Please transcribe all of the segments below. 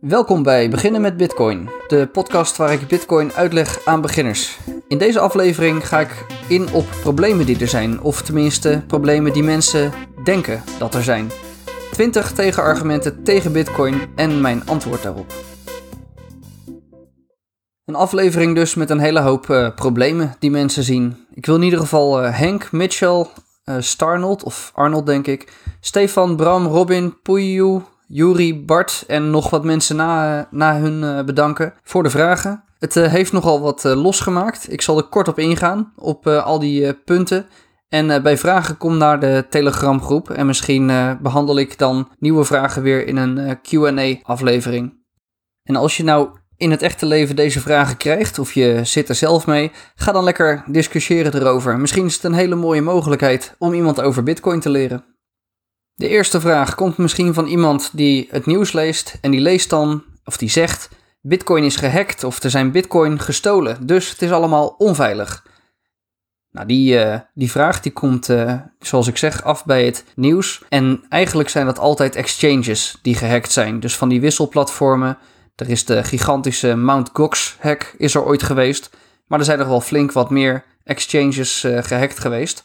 Welkom bij Beginnen met Bitcoin, de podcast waar ik Bitcoin uitleg aan beginners. In deze aflevering ga ik in op problemen die er zijn, of tenminste problemen die mensen denken dat er zijn. 20 tegenargumenten tegen Bitcoin en mijn antwoord daarop. Een aflevering dus met een hele hoop uh, problemen die mensen zien. Ik wil in ieder geval uh, Henk, Mitchell, uh, Starnold, of Arnold denk ik, Stefan, Bram, Robin, Puyu, Juri, Bart en nog wat mensen na, na hun bedanken voor de vragen. Het heeft nogal wat losgemaakt. Ik zal er kort op ingaan, op al die punten. En bij vragen kom naar de Telegram groep en misschien behandel ik dan nieuwe vragen weer in een Q&A aflevering. En als je nou in het echte leven deze vragen krijgt, of je zit er zelf mee, ga dan lekker discussiëren erover. Misschien is het een hele mooie mogelijkheid om iemand over Bitcoin te leren. De eerste vraag komt misschien van iemand die het nieuws leest en die leest dan, of die zegt: Bitcoin is gehackt of er zijn Bitcoin gestolen, dus het is allemaal onveilig. Nou, die, uh, die vraag die komt, uh, zoals ik zeg, af bij het nieuws. En eigenlijk zijn dat altijd exchanges die gehackt zijn. Dus van die wisselplatformen er is de gigantische Mount Gox hack is er ooit geweest. Maar er zijn nog wel flink wat meer exchanges uh, gehackt geweest.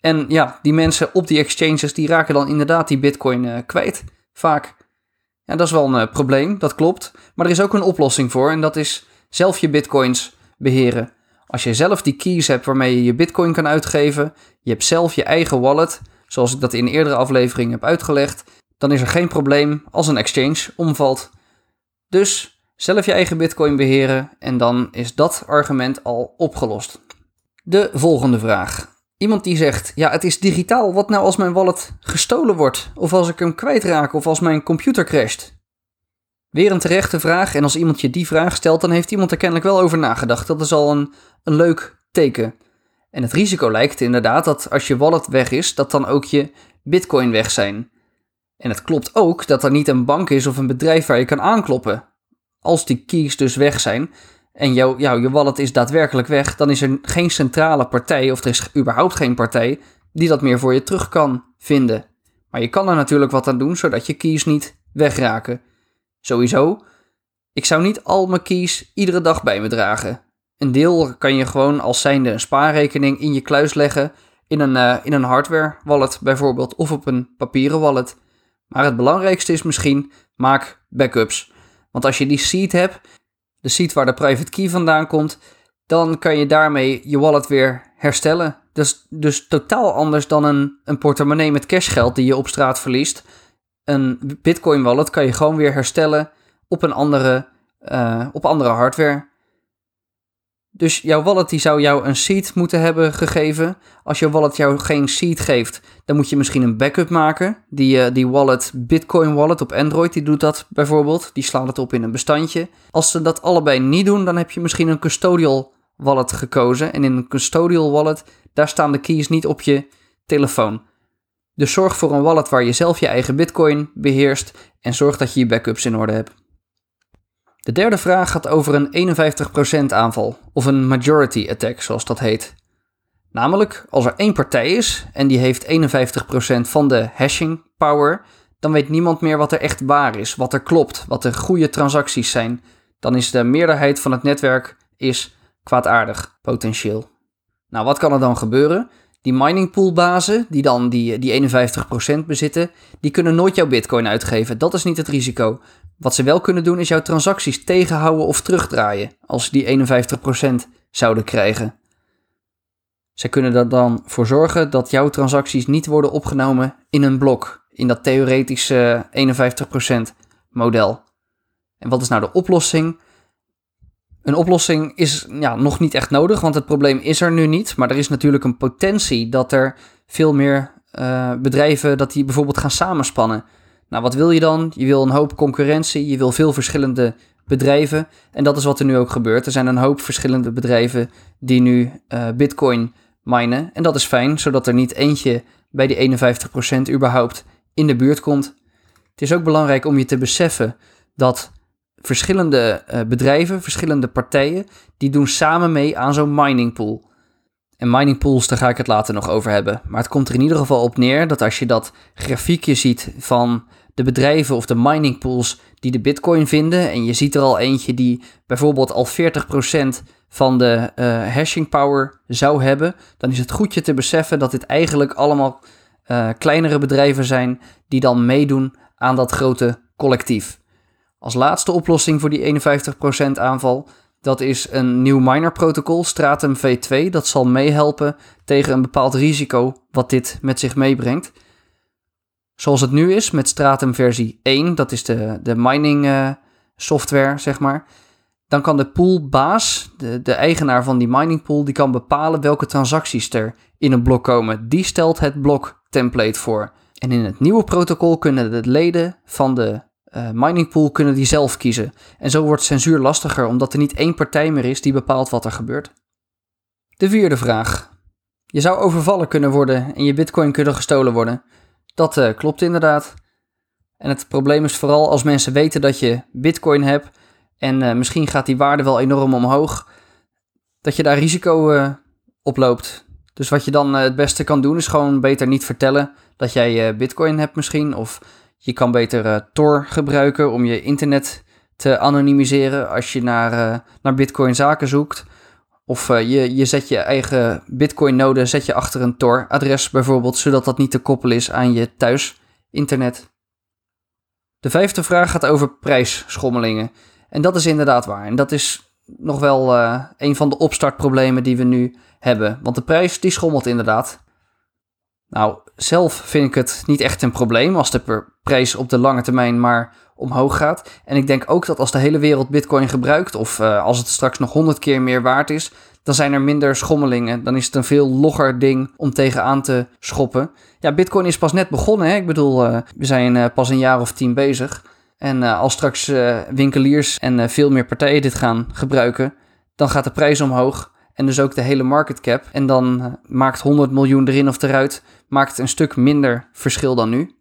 En ja, die mensen op die exchanges die raken dan inderdaad die bitcoin uh, kwijt. Vaak. Ja, dat is wel een uh, probleem, dat klopt. Maar er is ook een oplossing voor en dat is zelf je bitcoins beheren. Als je zelf die keys hebt waarmee je je bitcoin kan uitgeven, je hebt zelf je eigen wallet, zoals ik dat in eerdere afleveringen heb uitgelegd, dan is er geen probleem als een exchange omvalt. Dus zelf je eigen bitcoin beheren en dan is dat argument al opgelost. De volgende vraag. Iemand die zegt, ja het is digitaal, wat nou als mijn wallet gestolen wordt? Of als ik hem kwijtraak of als mijn computer crasht? Weer een terechte vraag en als iemand je die vraag stelt, dan heeft iemand er kennelijk wel over nagedacht. Dat is al een, een leuk teken. En het risico lijkt inderdaad dat als je wallet weg is, dat dan ook je bitcoin weg zijn. En het klopt ook dat er niet een bank is of een bedrijf waar je kan aankloppen. Als die keys dus weg zijn en jouw, jou, je wallet is daadwerkelijk weg, dan is er geen centrale partij, of er is überhaupt geen partij, die dat meer voor je terug kan vinden. Maar je kan er natuurlijk wat aan doen, zodat je keys niet wegraken. Sowieso, ik zou niet al mijn keys iedere dag bij me dragen. Een deel kan je gewoon als zijnde een spaarrekening in je kluis leggen, in een, uh, in een hardware wallet bijvoorbeeld, of op een papieren wallet. Maar het belangrijkste is misschien, maak backups. Want als je die seed hebt, de seed waar de private key vandaan komt, dan kan je daarmee je wallet weer herstellen. Is dus totaal anders dan een, een portemonnee met cashgeld die je op straat verliest. Een Bitcoin wallet kan je gewoon weer herstellen op een andere, uh, op andere hardware. Dus jouw wallet die zou jou een seed moeten hebben gegeven. Als je wallet jou geen seed geeft, dan moet je misschien een backup maken. Die, uh, die wallet, Bitcoin wallet op Android, die doet dat bijvoorbeeld. Die slaat het op in een bestandje. Als ze dat allebei niet doen, dan heb je misschien een custodial wallet gekozen. En in een custodial wallet, daar staan de keys niet op je telefoon. Dus zorg voor een wallet waar je zelf je eigen Bitcoin beheerst en zorg dat je je backups in orde hebt. De derde vraag gaat over een 51% aanval, of een majority attack zoals dat heet. Namelijk, als er één partij is en die heeft 51% van de hashing power, dan weet niemand meer wat er echt waar is, wat er klopt, wat de goede transacties zijn. Dan is de meerderheid van het netwerk is kwaadaardig, potentieel. Nou, wat kan er dan gebeuren? Die miningpoolbazen, die dan die, die 51% bezitten, die kunnen nooit jouw bitcoin uitgeven. Dat is niet het risico. Wat ze wel kunnen doen is jouw transacties tegenhouden of terugdraaien als ze die 51% zouden krijgen. Ze kunnen er dan voor zorgen dat jouw transacties niet worden opgenomen in een blok, in dat theoretische 51% model. En wat is nou de oplossing? Een oplossing is ja, nog niet echt nodig, want het probleem is er nu niet. Maar er is natuurlijk een potentie dat er veel meer uh, bedrijven dat die bijvoorbeeld gaan samenspannen. Nou, wat wil je dan? Je wil een hoop concurrentie, je wil veel verschillende bedrijven. En dat is wat er nu ook gebeurt. Er zijn een hoop verschillende bedrijven die nu uh, Bitcoin minen. En dat is fijn, zodat er niet eentje bij die 51% überhaupt in de buurt komt. Het is ook belangrijk om je te beseffen dat verschillende uh, bedrijven, verschillende partijen, die doen samen mee aan zo'n mining pool. En mining pools, daar ga ik het later nog over hebben. Maar het komt er in ieder geval op neer dat als je dat grafiekje ziet van de bedrijven of de mining pools die de bitcoin vinden. En je ziet er al eentje die bijvoorbeeld al 40% van de uh, hashing power zou hebben. Dan is het goed je te beseffen dat dit eigenlijk allemaal uh, kleinere bedrijven zijn die dan meedoen aan dat grote collectief. Als laatste oplossing voor die 51% aanval, dat is een nieuw miner protocol, Stratum V2. Dat zal meehelpen tegen een bepaald risico wat dit met zich meebrengt. Zoals het nu is met Stratum versie 1, dat is de, de mining uh, software, zeg maar. Dan kan de poolbaas, de, de eigenaar van die mining pool, die kan bepalen welke transacties er in een blok komen. Die stelt het blok template voor. En in het nieuwe protocol kunnen de leden van de uh, mining pool kunnen die zelf kiezen. En zo wordt censuur lastiger, omdat er niet één partij meer is die bepaalt wat er gebeurt. De vierde vraag. Je zou overvallen kunnen worden en je bitcoin kunnen gestolen worden. Dat uh, klopt inderdaad. En het probleem is vooral als mensen weten dat je bitcoin hebt en uh, misschien gaat die waarde wel enorm omhoog, dat je daar risico uh, op loopt. Dus wat je dan het beste kan doen is gewoon beter niet vertellen dat jij bitcoin hebt misschien of je kan beter Tor gebruiken om je internet te anonimiseren als je naar, naar Bitcoin zaken zoekt. Of uh, je, je zet je eigen Bitcoin-node zet je achter een Tor-adres bijvoorbeeld, zodat dat niet te koppelen is aan je thuis-internet. De vijfde vraag gaat over prijsschommelingen. En dat is inderdaad waar. En dat is nog wel een van de opstartproblemen die we nu hebben. Want de prijs die schommelt inderdaad. Nou, zelf vind ik het niet echt een probleem als de prijs op de lange termijn maar omhoog gaat. En ik denk ook dat als de hele wereld Bitcoin gebruikt, of uh, als het straks nog honderd keer meer waard is, dan zijn er minder schommelingen. Dan is het een veel logger ding om tegenaan te schoppen. Ja, Bitcoin is pas net begonnen. Hè? Ik bedoel, uh, we zijn uh, pas een jaar of tien bezig. En als straks winkeliers en veel meer partijen dit gaan gebruiken, dan gaat de prijs omhoog. En dus ook de hele market cap. En dan maakt 100 miljoen erin of eruit maakt een stuk minder verschil dan nu.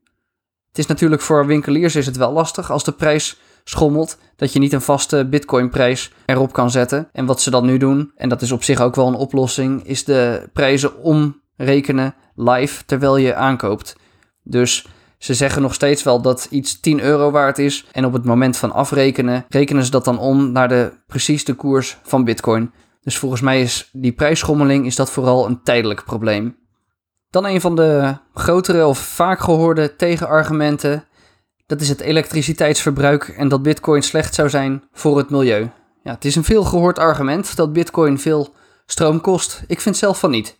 Het is natuurlijk voor winkeliers is het wel lastig als de prijs schommelt, dat je niet een vaste bitcoinprijs erop kan zetten. En wat ze dan nu doen, en dat is op zich ook wel een oplossing, is de prijzen omrekenen live terwijl je aankoopt. Dus ze zeggen nog steeds wel dat iets 10 euro waard is. En op het moment van afrekenen, rekenen ze dat dan om naar de precies de koers van bitcoin. Dus volgens mij is die prijsschommeling is dat vooral een tijdelijk probleem. Dan een van de grotere of vaak gehoorde tegenargumenten. Dat is het elektriciteitsverbruik en dat bitcoin slecht zou zijn voor het milieu. Ja, het is een veel gehoord argument dat bitcoin veel stroom kost. Ik vind zelf van niet.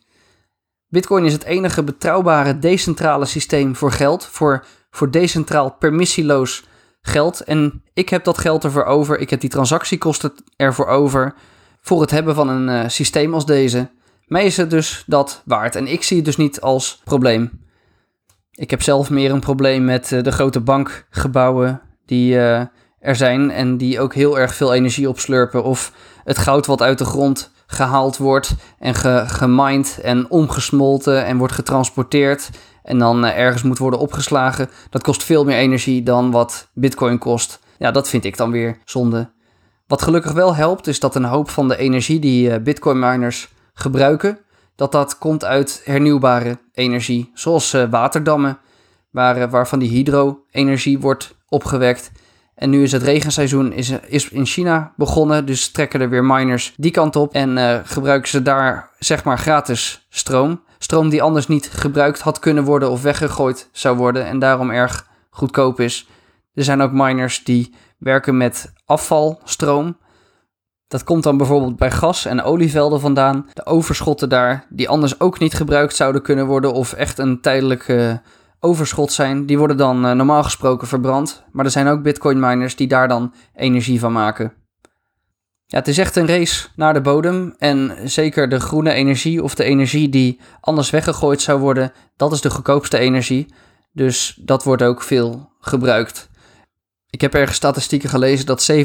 Bitcoin is het enige betrouwbare decentrale systeem voor geld, voor, voor decentraal permissieloos geld. En ik heb dat geld ervoor over, ik heb die transactiekosten ervoor over, voor het hebben van een uh, systeem als deze. Mij is het dus dat waard en ik zie het dus niet als probleem. Ik heb zelf meer een probleem met uh, de grote bankgebouwen die uh, er zijn en die ook heel erg veel energie opslurpen. Of het goud wat uit de grond gehaald wordt en ge gemined en omgesmolten en wordt getransporteerd en dan ergens moet worden opgeslagen. Dat kost veel meer energie dan wat bitcoin kost. Ja, dat vind ik dan weer zonde. Wat gelukkig wel helpt is dat een hoop van de energie die bitcoin miners gebruiken, dat dat komt uit hernieuwbare energie, zoals uh, waterdammen, waar, uh, waarvan die hydro-energie wordt opgewekt. En nu is het regenseizoen is, is in China begonnen, dus trekken er weer miners die kant op en gebruiken ze daar zeg maar gratis stroom. Stroom die anders niet gebruikt had kunnen worden of weggegooid zou worden en daarom erg goedkoop is. Er zijn ook miners die werken met afvalstroom. Dat komt dan bijvoorbeeld bij gas- en olievelden vandaan. De overschotten daar, die anders ook niet gebruikt zouden kunnen worden of echt een tijdelijk uh, overschot zijn, die worden dan uh, normaal gesproken verbrand. Maar er zijn ook bitcoin miners die daar dan energie van maken. Ja, het is echt een race naar de bodem. En zeker de groene energie of de energie die anders weggegooid zou worden, dat is de goedkoopste energie. Dus dat wordt ook veel gebruikt. Ik heb ergens statistieken gelezen dat 77%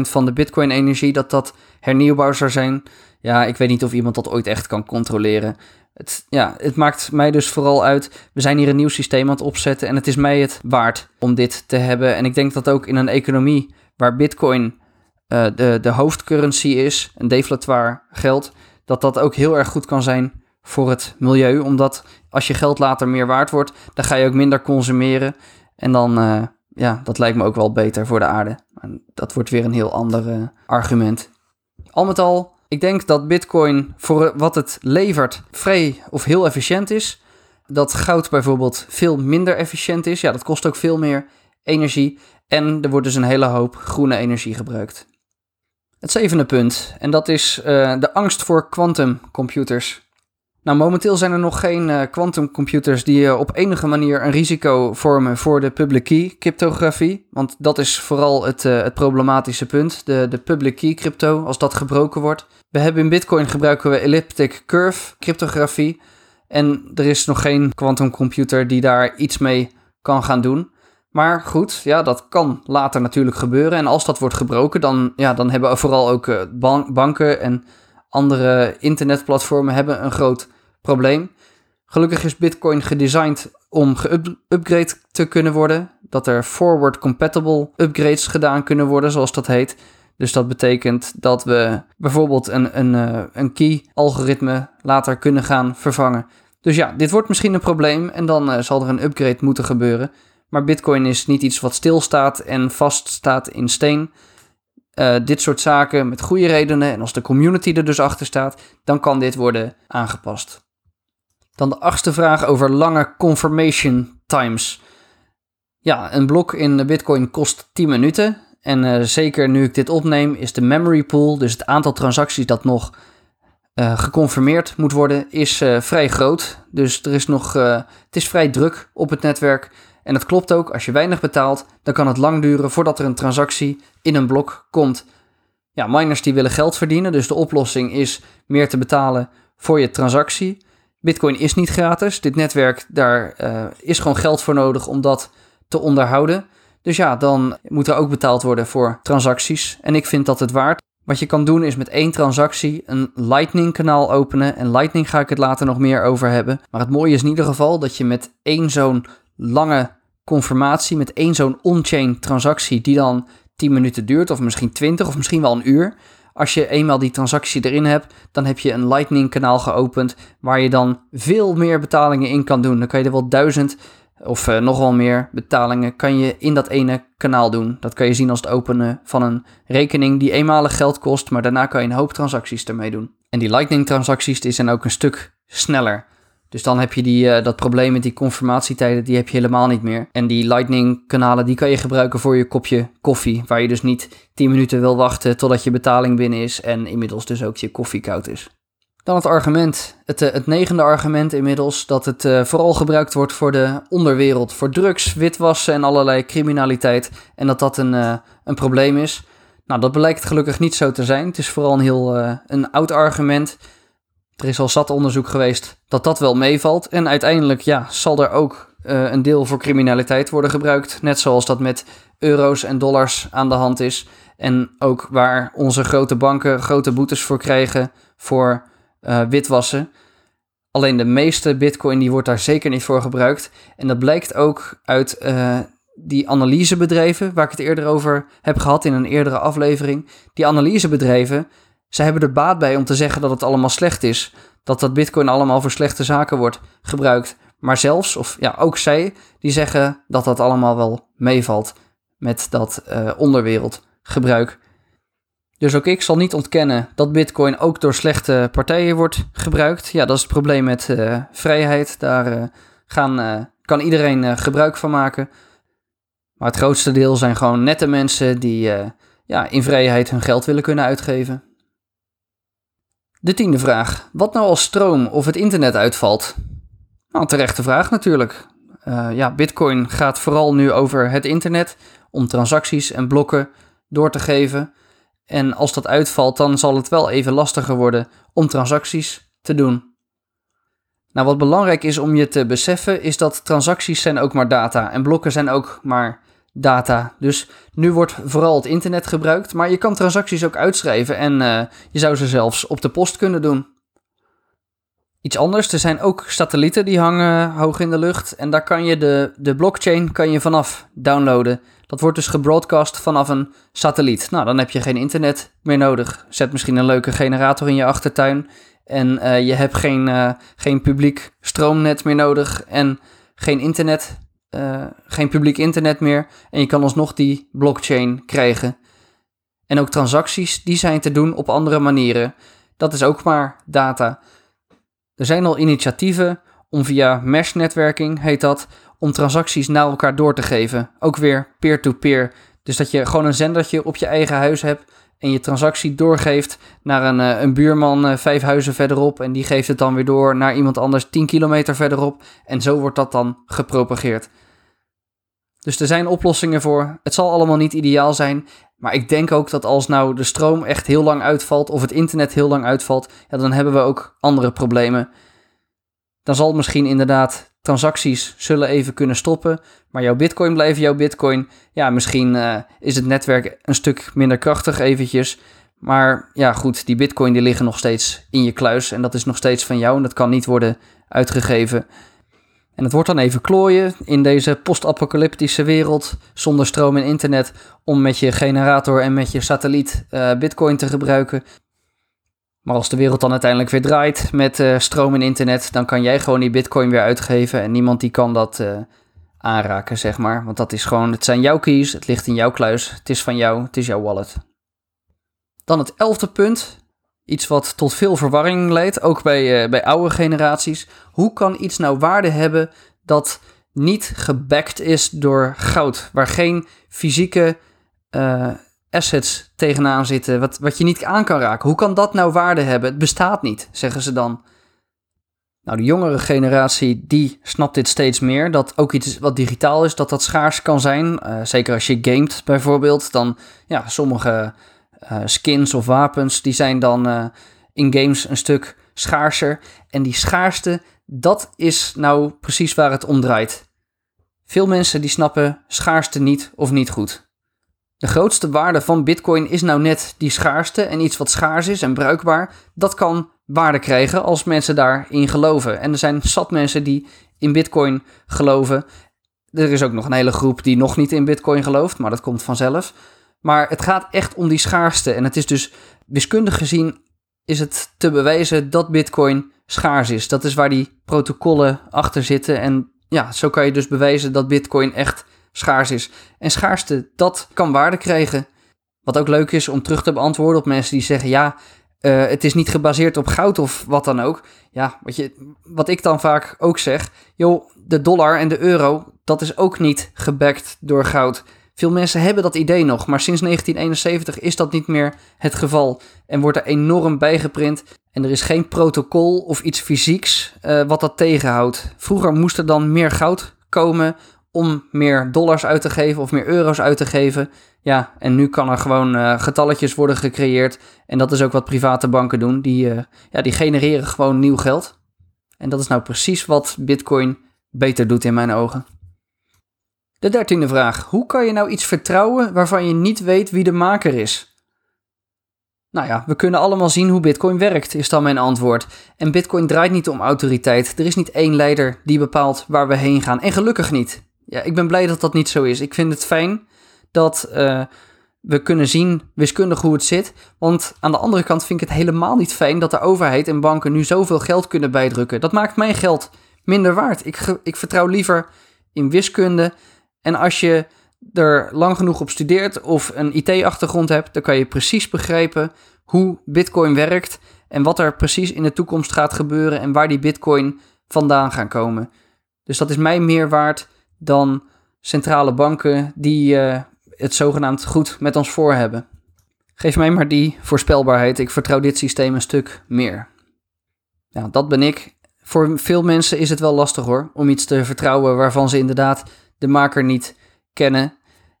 van de Bitcoin-energie dat dat hernieuwbaar zou zijn. Ja, ik weet niet of iemand dat ooit echt kan controleren. Het, ja, het maakt mij dus vooral uit. We zijn hier een nieuw systeem aan het opzetten en het is mij het waard om dit te hebben. En ik denk dat ook in een economie waar Bitcoin uh, de, de hoofdcurrency is, een deflatoir geld, dat dat ook heel erg goed kan zijn voor het milieu. Omdat als je geld later meer waard wordt, dan ga je ook minder consumeren. En dan. Uh, ja, dat lijkt me ook wel beter voor de aarde. dat wordt weer een heel ander uh, argument. Al met al, ik denk dat Bitcoin voor wat het levert vrij of heel efficiënt is. Dat goud bijvoorbeeld veel minder efficiënt is. Ja, dat kost ook veel meer energie. En er wordt dus een hele hoop groene energie gebruikt. Het zevende punt, en dat is uh, de angst voor quantumcomputers. Nou, momenteel zijn er nog geen quantumcomputers uh, die uh, op enige manier een risico vormen voor de public key cryptografie. Want dat is vooral het, het problematische punt, de, de public key crypto, als dat gebroken wordt. We hebben in Bitcoin gebruiken we elliptic curve cryptografie. En er is nog geen quantumcomputer die daar iets mee kan gaan doen. Maar goed, ja, dat kan later natuurlijk gebeuren. En als dat wordt gebroken, dan, ja, dan hebben vooral ook banken en andere internetplatformen hebben een groot probleem. Gelukkig is Bitcoin gedesigned om geupgrade te kunnen worden. Dat er forward compatible upgrades gedaan kunnen worden, zoals dat heet. Dus dat betekent dat we bijvoorbeeld een, een, eh, een key-algoritme later kunnen gaan vervangen. Dus ja, dit wordt misschien een probleem en dan uh, zal er een upgrade moeten gebeuren. Maar Bitcoin is niet iets wat stilstaat en vaststaat in steen. Uh, dit soort zaken met goede redenen en als de community er dus achter staat, dan kan dit worden aangepast. Dan de achtste vraag over lange confirmation times. Ja, een blok in Bitcoin kost 10 minuten. En uh, zeker nu ik dit opneem, is de memory pool, dus het aantal transacties dat nog uh, geconfirmeerd moet worden, is vrij groot. Dus er is nog, het is vrij druk op het netwerk. En het klopt ook, als je weinig betaalt, dan kan het lang duren voordat er een transactie in een blok komt. Ja, miners die willen geld verdienen, dus de oplossing is meer te betalen voor je transactie. Bitcoin is niet gratis. Dit netwerk, daar uh, is gewoon geld voor nodig om dat te onderhouden. Dus ja, dan moet er ook betaald worden voor transacties. En ik vind dat het waard. Wat je kan doen is met één transactie een Lightning kanaal openen. En Lightning ga ik het later nog meer over hebben. Maar het mooie is in ieder geval dat je met één zo'n lange confirmatie, met één zo'n on-chain transactie die dan 10 minuten duurt, of misschien 20, of misschien wel een uur. Als je eenmaal die transactie erin hebt, dan heb je een Lightning kanaal geopend waar je dan veel meer betalingen in kan doen. Dan kan je er wel duizend of uh, nog wel meer betalingen kan je in dat ene kanaal doen. Dat kan je zien als het openen van een rekening die eenmalig geld kost, maar daarna kan je een hoop transacties ermee doen. En die Lightning transacties die zijn ook een stuk sneller. Dus dan heb je die, uh, dat probleem met die confirmatietijden, die heb je helemaal niet meer. En die Lightning kanalen, die kan je gebruiken voor je kopje koffie. Waar je dus niet 10 minuten wil wachten totdat je betaling binnen is en inmiddels dus ook je koffie koud is. Dan het argument, het, eh, het negende argument inmiddels, dat het uh, vooral gebruikt wordt voor de onderwereld. Voor drugs, witwassen en allerlei criminaliteit. En dat dat een, een probleem is. Nou, dat blijkt gelukkig niet zo te zijn. Het is vooral een heel een oud argument. Er is al zat onderzoek geweest dat dat wel meevalt. En uiteindelijk ja, zal er ook uh, een deel voor criminaliteit worden gebruikt. Net zoals dat met euro's en dollars aan de hand is. En ook waar onze grote banken grote boetes voor krijgen voor uh, witwassen. Alleen de meeste bitcoin die wordt daar zeker niet voor gebruikt. En dat blijkt ook uit uh, die analysebedrijven, waar ik het eerder over heb gehad in een eerdere aflevering. Die analysebedrijven ze hebben er baat bij om te zeggen dat het allemaal slecht is. Dat dat bitcoin allemaal voor slechte zaken wordt gebruikt. Maar zelfs, of ja, ook zij, die zeggen dat dat allemaal wel meevalt met dat uh, onderwereldgebruik. Dus ook ik zal niet ontkennen dat bitcoin ook door slechte partijen wordt gebruikt. Ja, dat is het probleem met uh, vrijheid. Daar uh, gaan, kan iedereen gebruik van maken. Maar het grootste deel zijn gewoon nette mensen die ja, in vrijheid hun geld willen kunnen uitgeven. De tiende vraag. Wat nou als stroom of het internet uitvalt? Nou, terechte vraag natuurlijk. Uh, ja, Bitcoin gaat vooral nu over het internet om transacties en blokken door te geven. En als dat uitvalt, dan zal het wel even lastiger worden om transacties te doen. Nou, wat belangrijk is om je te beseffen, is dat transacties zijn ook maar data en blokken zijn ook maar data. Dus nu wordt vooral het internet gebruikt, maar je kan transacties ook uitschrijven en uh, je zou ze zelfs op de post kunnen doen. Iets anders, er zijn ook satellieten die hangen hoog in de lucht en daar kan je de, de blockchain kan je vanaf downloaden. Dat wordt dus gebroadcast vanaf een satelliet. Nou, dan heb je geen internet meer nodig. Zet misschien een leuke generator in je achtertuin en uh, je hebt geen, uh, geen publiek stroomnet meer nodig en geen internet eh, geen publiek internet meer en je kan alsnog die blockchain krijgen. En ook transacties, die zijn te doen op andere manieren. Dat is ook maar data. Er zijn al initiatieven om via mesh-netwerking, heet dat, om transacties naar elkaar door te geven. Ook weer peer-to-peer. Dus dat je gewoon een zendertje op je eigen huis hebt en je transactie doorgeeft naar een, eh, een buurman uh, vijf huizen verderop en die geeft het dan weer door naar iemand anders 10 kilometer verderop en zo wordt dat dan gepropageerd. Dus er zijn oplossingen voor. Het zal allemaal niet ideaal zijn, maar ik denk ook dat als nou de stroom echt heel lang uitvalt of het internet heel lang uitvalt, ja, dan hebben we ook andere problemen. Dan zal misschien inderdaad transacties zullen even kunnen stoppen, maar jouw bitcoin blijft jouw bitcoin. Ja, misschien uh, is het netwerk een stuk minder krachtig eventjes, maar ja goed, die bitcoin die liggen nog steeds in je kluis en dat is nog steeds van jou en dat kan niet worden uitgegeven. En het wordt dan even klooien in deze post-apocalyptische wereld zonder stroom en internet om met je generator en met je satelliet uh, bitcoin te gebruiken. Maar als de wereld dan uiteindelijk weer draait met uh, stroom en internet, dan kan jij gewoon die bitcoin weer uitgeven en niemand die kan dat uh, aanraken, zeg maar. Want dat is gewoon, het zijn jouw keys, het ligt in jouw kluis, het is van jou, het is jouw wallet. Dan het elfde punt, iets wat tot veel verwarring leidt, ook bij, uh, bij oude generaties. Hoe kan iets nou waarde hebben dat niet gebackt is door goud, waar geen fysieke assets tegenaan zitten, wat, wat je niet aan kan raken. Hoe kan dat nou waarde hebben? Het bestaat niet, zeggen ze dan. Nou, de jongere generatie die snapt dit steeds meer. Dat ook iets wat digitaal is, dat dat schaars kan zijn. Uh, zeker als je gamet bijvoorbeeld. Dan, ja, sommige uh, skins of wapens, die zijn dan uh, in games een stuk schaarser. En die schaarste, dat is nou precies waar het om draait. Veel mensen die snappen schaarste niet of niet goed. De grootste waarde van Bitcoin is nou net die schaarste en iets wat schaars is en bruikbaar. Dat kan waarde krijgen als mensen daarin geloven. En er zijn zat mensen die in Bitcoin geloven. Er is ook nog een hele groep die nog niet in Bitcoin gelooft, maar dat komt vanzelf. Maar het gaat echt om die schaarste. En het is dus wiskundig gezien is het te bewijzen dat Bitcoin schaars is. Dat is waar die protocollen achter zitten. En ja, zo kan je dus bewijzen dat Bitcoin echt schaars is. En schaarste, dat kan waarde krijgen. Wat ook leuk is om terug te beantwoorden op mensen die zeggen: ja, uh, het is niet gebaseerd op goud of wat dan ook. Ja, wat, je, wat ik dan vaak ook zeg: joh, de dollar en de euro, dat is ook niet gebackt door goud. Veel mensen hebben dat idee nog, maar sinds 1971 is dat niet meer het geval en wordt er enorm bijgeprint. En er is geen protocol of iets fysieks uh, wat dat tegenhoudt. Vroeger moest er dan meer goud komen om meer dollars uit te geven of meer euro's uit te geven. Ja, en nu kan er gewoon uh, getalletjes worden gecreëerd. En dat is ook wat private banken doen. Die, uh, ja, die genereren gewoon nieuw geld. En dat is nou precies wat Bitcoin beter doet in mijn ogen. De dertiende vraag. Hoe kan je nou iets vertrouwen waarvan je niet weet wie de maker is? Nou ja, we kunnen allemaal zien hoe Bitcoin werkt, is dan mijn antwoord. En Bitcoin draait niet om autoriteit. Er is niet één leider die bepaalt waar we heen gaan. En gelukkig niet ja, ik ben blij dat dat niet zo is. Ik vind het fijn dat uh, we kunnen zien wiskundig hoe het zit. Want aan de andere kant vind ik het helemaal niet fijn dat de overheid en banken nu zoveel geld kunnen bijdrukken. Dat maakt mijn geld minder waard. Ik, ik vertrouw liever in wiskunde. En als je er lang genoeg op studeert of een IT-achtergrond hebt, dan kan je precies begrijpen hoe Bitcoin werkt en wat er precies in de toekomst gaat gebeuren en waar die Bitcoin vandaan gaan komen. Dus dat is mij meer waard dan centrale banken die uh, het zogenaamd goed met ons voor hebben. Geef mij maar die voorspelbaarheid. Ik vertrouw dit systeem een stuk meer. Ja, dat ben ik. Voor veel mensen is het wel lastig hoor, om iets te vertrouwen waarvan ze inderdaad de maker niet kennen.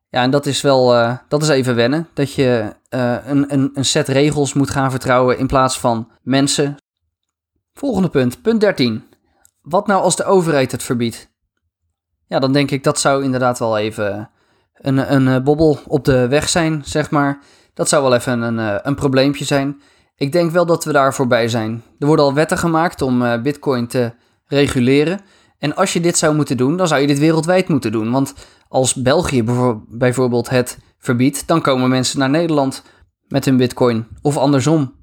Ja, en dat is wel, uh, dat is even wennen. Dat je uh, een, een, een set regels moet gaan vertrouwen in plaats van mensen. Volgende punt, punt 13. Wat nou als de overheid het verbiedt? Ja, dan denk ik dat zou inderdaad wel even een, een, eh, bobbel op de weg zijn, zeg maar. Dat zou wel even een, eh, een probleempje zijn. Ik denk wel dat we daar voorbij zijn. Er worden al wetten gemaakt om uh, Bitcoin te reguleren. En als je dit zou moeten doen, dan zou je dit wereldwijd moeten doen. Want als België bijvoorbeeld het verbiedt, dan komen mensen naar Nederland met hun Bitcoin of andersom.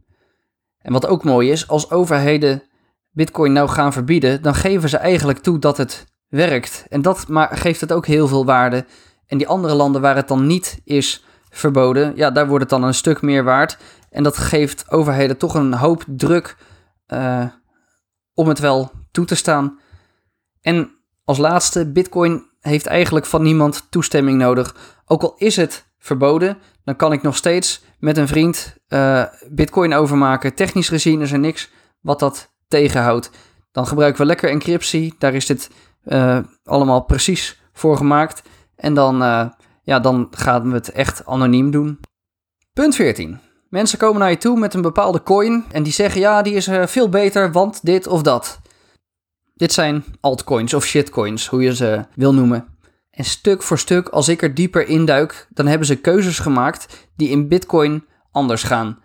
En wat ook mooi is, als overheden Bitcoin nou gaan verbieden, dan geven ze eigenlijk toe dat het werkt. En dat maar geeft het ook heel veel waarde. En die andere landen waar het dan niet is verboden, ja, daar wordt het dan een stuk meer waard. En dat geeft overheden toch een hoop druk uh, om het wel toe te staan. En als laatste, Bitcoin heeft eigenlijk van niemand toestemming nodig. Ook al is het verboden, dan kan ik nog steeds met een vriend uh, Bitcoin overmaken. Technisch gezien is er niks wat dat tegenhoudt. Dan gebruiken we lekker encryptie. Daar is dit uh, allemaal precies voor gemaakt. En dan, uh, ja, dan gaan we het echt anoniem doen. Punt 14. Mensen komen naar je toe met een bepaalde coin en die zeggen ja, die is veel beter, want dit of dat. Dit zijn altcoins of shitcoins, hoe je ze wil noemen. En stuk voor stuk, als ik er dieper induik, dan hebben ze keuzes gemaakt die in Bitcoin anders gaan.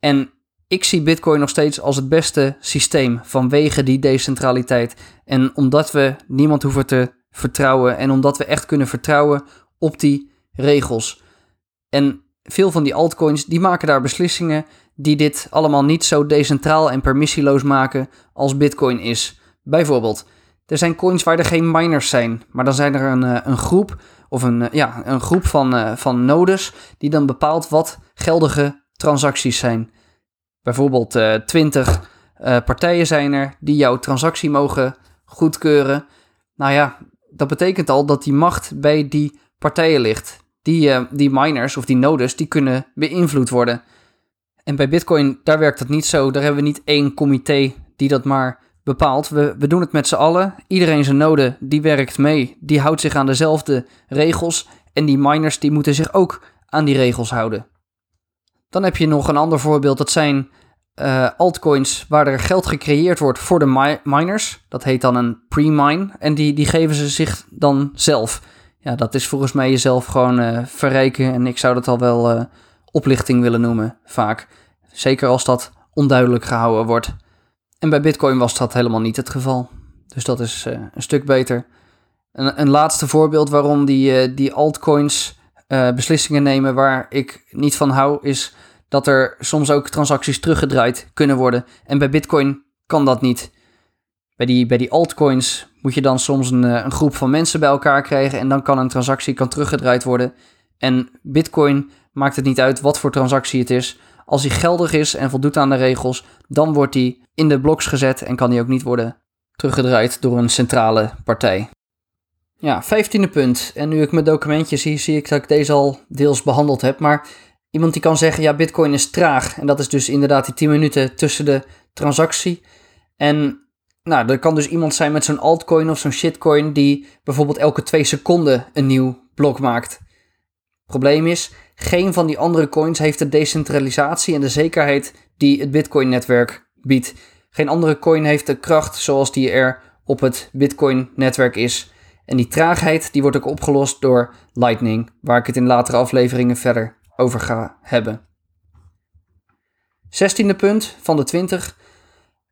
En ik zie Bitcoin nog steeds als het beste systeem vanwege die decentraliteit. En omdat we niemand hoeven te vertrouwen en omdat we echt kunnen vertrouwen op die regels. En veel van die altcoins die maken daar beslissingen die dit allemaal niet zo decentraal en permissieloos maken als Bitcoin is. Bijvoorbeeld, er zijn coins waar er geen miners zijn, maar dan zijn er een, eh, een groep of een, eh, ja, een groep van, uh, van nodes die dan bepaalt wat geldige transacties zijn. Bijvoorbeeld uh, 20 partijen zijn er die jouw transactie mogen goedkeuren. Nou ja, dat betekent al dat die macht bij die partijen ligt. Die, die miners of die nodes, die kunnen beïnvloed worden. En bij Bitcoin, daar werkt dat niet zo. Daar hebben we niet één comité die dat maar bepaald. We, we doen het met z'n allen. Iedereen zijn node, die werkt mee. Die houdt zich aan dezelfde regels. En die miners, die moeten zich ook aan die regels houden. Dan heb je nog een ander voorbeeld. Dat zijn uh, altcoins waar er geld gecreëerd wordt voor de miners. Dat heet dan een pre-mine. En die, die geven ze zich dan zelf. Ja, dat is volgens mij jezelf gewoon uh, verrijken. En ik zou dat al wel uh, oplichting willen noemen, vaak. Zeker als dat onduidelijk gehouden wordt. En bij Bitcoin was dat helemaal niet het geval. Dus dat is een stuk beter. Een, een, laatste voorbeeld waarom die, die altcoins beslissingen nemen waar ik niet van hou, is dat er soms ook transacties teruggedraaid kunnen worden. En bij Bitcoin kan dat niet. Bij die, bij die altcoins moet je dan soms een, een groep van mensen bij elkaar krijgen en dan kan een transactie kan teruggedraaid worden. En Bitcoin maakt het niet uit wat voor transactie het is. Als die geldig is en voldoet aan de regels, dan wordt die in de bloks gezet en kan die ook niet worden teruggedraaid door een centrale partij. Ja, vijftiende punt. En nu ik mijn documentje zie, zie ik dat ik deze al deels behandeld heb. Maar iemand die kan zeggen, ja, bitcoin is traag. En dat is dus inderdaad die 10 minuten tussen de transactie. En nou, er kan dus iemand zijn met zo'n altcoin of zo'n shitcoin die bijvoorbeeld elke twee seconden een nieuw blok maakt. Probleem is, geen van die andere coins heeft de decentralisatie en de zekerheid die het Bitcoin-netwerk biedt. Geen andere coin heeft de kracht zoals die er op het Bitcoin-netwerk is. En die traagheid die wordt ook opgelost door Lightning, waar ik het in latere afleveringen verder over ga hebben. Zestiende punt van de 20.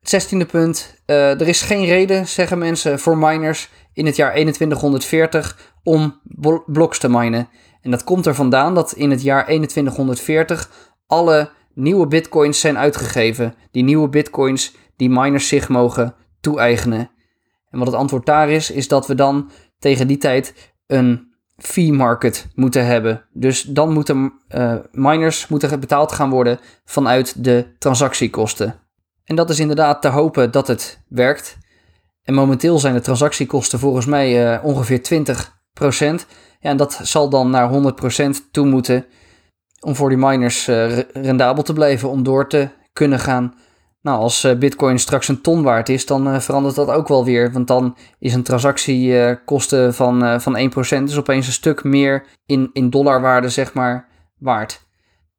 Zestiende punt. Uh, er is geen reden, zeggen mensen, voor miners in het jaar 2140 om bloks te minen. En dat komt er vandaan dat in het jaar 2140 alle nieuwe bitcoins zijn uitgegeven. Die nieuwe bitcoins die miners zich mogen toe-eigenen. En wat het antwoord daar is, is dat we dan tegen die tijd een fee market moeten hebben. Dus dan moeten uh, miners moeten betaald gaan worden vanuit de transactiekosten. En dat is inderdaad te hopen dat het werkt. En momenteel zijn de transactiekosten volgens mij uh, ongeveer 20%. Ja, en dat zal dan naar 100% toe moeten om voor die miners uh, rendabel te blijven, om door te kunnen gaan. Nou, als uh, Bitcoin straks een ton waard is, dan uh, verandert dat ook wel weer. Want dan is een transactiekosten van, van 1% dus opeens een stuk meer in, in dollarwaarde, zeg maar, waard.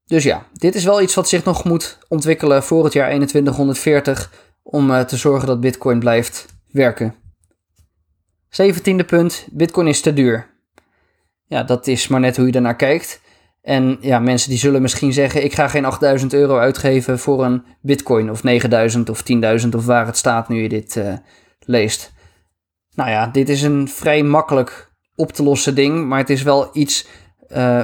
Dus ja, dit is wel iets wat zich nog moet ontwikkelen voor het jaar 2140 om te zorgen dat Bitcoin blijft werken. Zeventiende punt, Bitcoin is te duur. Ja, dat is maar net hoe je ernaar kijkt. En ja, mensen die zullen misschien zeggen: ik ga geen 8000 euro uitgeven voor een bitcoin of 9000 of 10.000 of waar het staat nu je dit uh, leest. Nou ja, dit is een vrij makkelijk op te lossen ding, maar het is wel iets uh,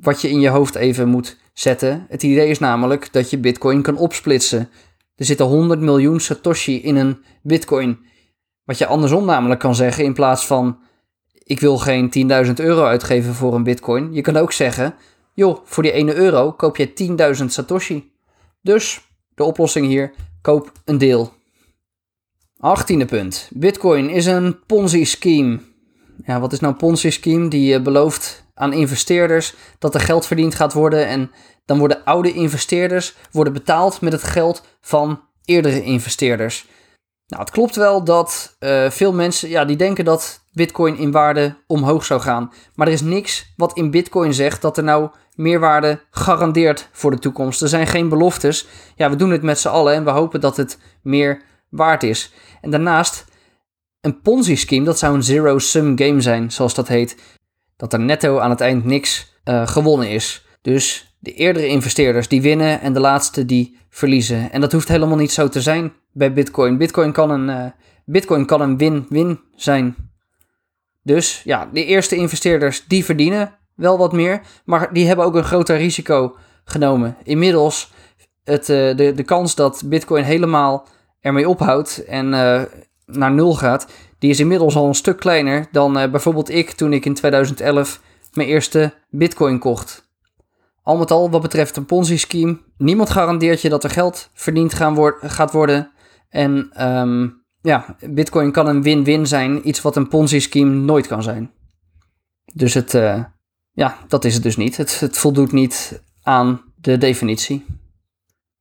wat je in je hoofd even moet zetten. Het idee is namelijk dat je bitcoin kan opsplitsen. Er zitten 100 miljoen satoshi in een bitcoin. Wat je andersom namelijk kan zeggen in plaats van ik wil geen 10.000 euro uitgeven voor een bitcoin. Je kan ook zeggen, joh, voor die 1 euro koop je 10.000 satoshi. Dus de oplossing hier, koop een deel. 18e punt. Bitcoin is een Ponzi-scheme. Ja, wat is nou een Ponzi-scheme? Die uh, belooft aan investeerders dat er geld verdiend gaat worden en dan worden oude investeerders worden betaald met het geld van eerdere investeerders. Nou, het klopt wel dat uh, veel mensen ja, die denken dat Bitcoin in waarde omhoog zou gaan. Maar er is niks wat in Bitcoin zegt dat er nou meerwaarde garandeert voor de toekomst. Er zijn geen beloftes. Ja, we doen het met z'n allen en we hopen dat het meer waard is. En daarnaast, een Ponzi-scheme, dat zou een zero-sum game zijn, zoals dat heet. Dat er netto aan het eind niks uh, gewonnen is. Dus de eerdere investeerders die winnen en de laatste die verliezen. En dat hoeft helemaal niet zo te zijn bij Bitcoin. Bitcoin kan een uh, Bitcoin kan een win-win zijn. Dus ja, de eerste investeerders die verdienen wel wat meer, maar die hebben ook een groter risico genomen. Inmiddels het, uh, de, de kans dat Bitcoin helemaal ermee ophoudt en uh, naar nul gaat, die is inmiddels al een stuk kleiner dan bijvoorbeeld ik toen ik in 2011 mijn eerste Bitcoin kocht. Al met al, wat betreft een Ponzi-scheme, niemand garandeert je dat er geld verdiend gaan wo gaat worden. En um, ja, Bitcoin kan een win-win zijn, iets wat een Ponzi-scheme nooit kan zijn. Dus het, ja, dat is het dus niet. Het, het voldoet niet aan de definitie.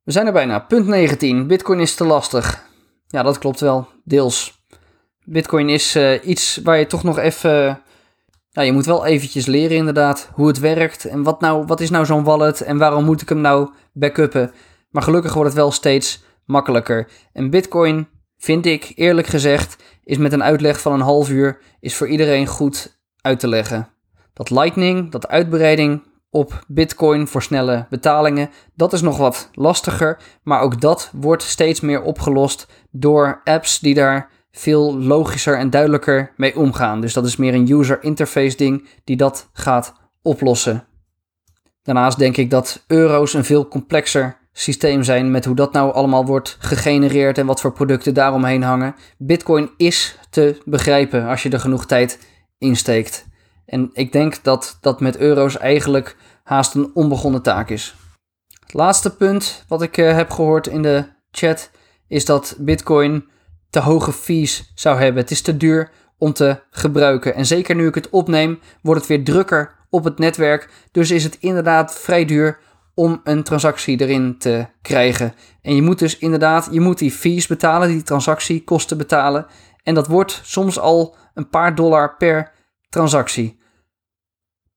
We zijn er bijna. Punt 19. Bitcoin is te lastig. Ja, dat klopt wel, deels. Bitcoin is uh, iets waar je toch nog even je moet wel eventjes leren inderdaad hoe het werkt en wat, nou, wat is nou zo'n wallet en waarom moet ik hem nou backuppen. Maar gelukkig wordt het wel steeds makkelijker. En Bitcoin, vind ik eerlijk gezegd, is met een uitleg van een half uur is voor iedereen goed uit te leggen. Dat Lightning, dat uitbreiding op Bitcoin voor snelle betalingen, dat is nog wat lastiger, maar ook dat wordt steeds meer opgelost door apps die daar veel logischer en duidelijker mee omgaan. Dus dat is meer een user interface ding die dat gaat oplossen. Daarnaast denk ik dat euro's een veel complexer systeem zijn met hoe dat nou allemaal wordt gegenereerd en wat voor producten daaromheen hangen. Bitcoin is te begrijpen als je er genoeg tijd in steekt. En ik denk dat dat met euro's eigenlijk haast een onbegonnen taak is. Het laatste punt wat ik uh, heb gehoord in de chat is dat Bitcoin te hoge fees zou hebben. Het is te duur om te gebruiken. En zeker nu ik het opneem, wordt het weer drukker op het netwerk. Dus is het inderdaad vrij duur om een transactie erin te krijgen. En je moet dus inderdaad, je moet die fees betalen, die transactiekosten betalen. En dat wordt soms al een paar dollar per transactie.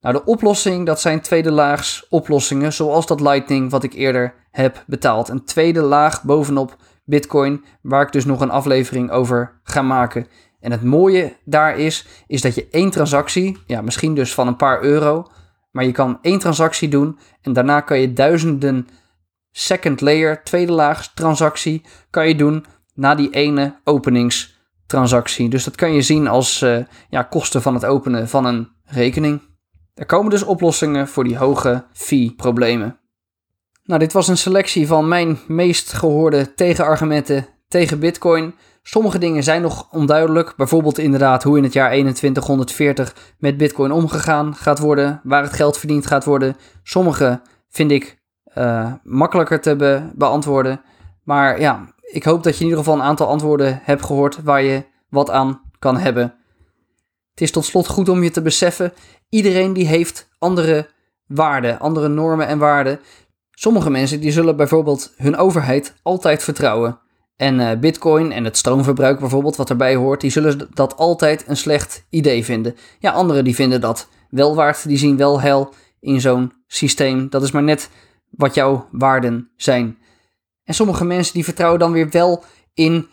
Nou, de oplossing, dat zijn tweede laags oplossingen, zoals dat Lightning wat ik eerder heb betaald. Een tweede laag bovenop Bitcoin, waar ik dus nog een aflevering over ga maken. En het mooie daar is, is dat je één transactie, ja, misschien dus van een paar euro, maar je kan één transactie doen en daarna kan je duizenden second layer, tweede laag transactie, kan je doen na die ene openingstransactie. Dus dat kan je zien als uh, ja, kosten van het openen van een rekening. Er komen dus oplossingen voor die hoge fee-problemen. Nou, dit was een selectie van mijn meest gehoorde tegenargumenten tegen Bitcoin. Sommige dingen zijn nog onduidelijk. Bijvoorbeeld inderdaad hoe in het jaar 2140 met Bitcoin omgegaan gaat worden, waar het geld verdiend gaat worden. Sommige vind ik uh, makkelijker te beantwoorden. Maar ja, ik hoop dat je in ieder geval een aantal antwoorden hebt gehoord waar je wat aan kan hebben. Het is tot slot goed om je te beseffen: iedereen die heeft andere waarden, andere normen en waarden. Sommige mensen die zullen bijvoorbeeld hun overheid altijd vertrouwen. En uh, bitcoin en het stroomverbruik bijvoorbeeld, wat erbij hoort, die zullen dat altijd een slecht idee vinden. Ja, anderen die vinden dat wel waard, die zien wel hel in zo'n systeem. Dat is maar net wat jouw waarden zijn. En sommige mensen die vertrouwen dan weer wel in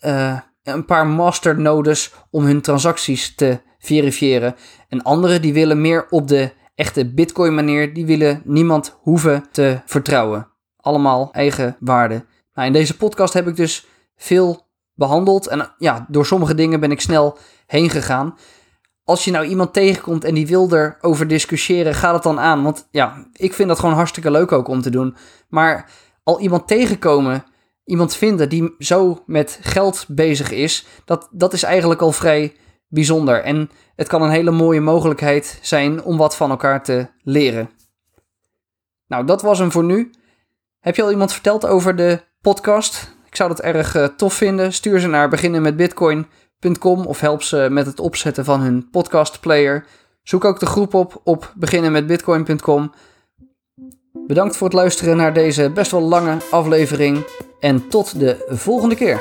uh, een paar masternodes om hun transacties te verifiëren. En anderen die willen meer op de echte Bitcoin manier, die willen niemand hoeven te vertrouwen. Allemaal eigen waarde. Nou, in deze podcast heb ik dus veel behandeld en ja, door sommige dingen ben ik snel heen gegaan. Als je nou iemand tegenkomt en die wil erover discussiëren, ga het dan aan. Want ja, ik vind dat gewoon hartstikke leuk ook om te doen. Maar al iemand tegenkomen iemand vinden die zo met geld bezig is, dat, dat is eigenlijk al vrij bijzonder. En het kan een hele mooie mogelijkheid zijn om wat van elkaar te leren. Nou, dat was hem voor nu. Heb je al iemand verteld over de podcast? Ik zou dat erg uh, tof vinden. Stuur ze naar beginnenmetbitcoin.com of help ze met het opzetten van hun podcastplayer. Zoek ook de groep op op beginnenmetbitcoin.com. Bedankt voor het luisteren naar deze best wel lange aflevering en tot de volgende keer.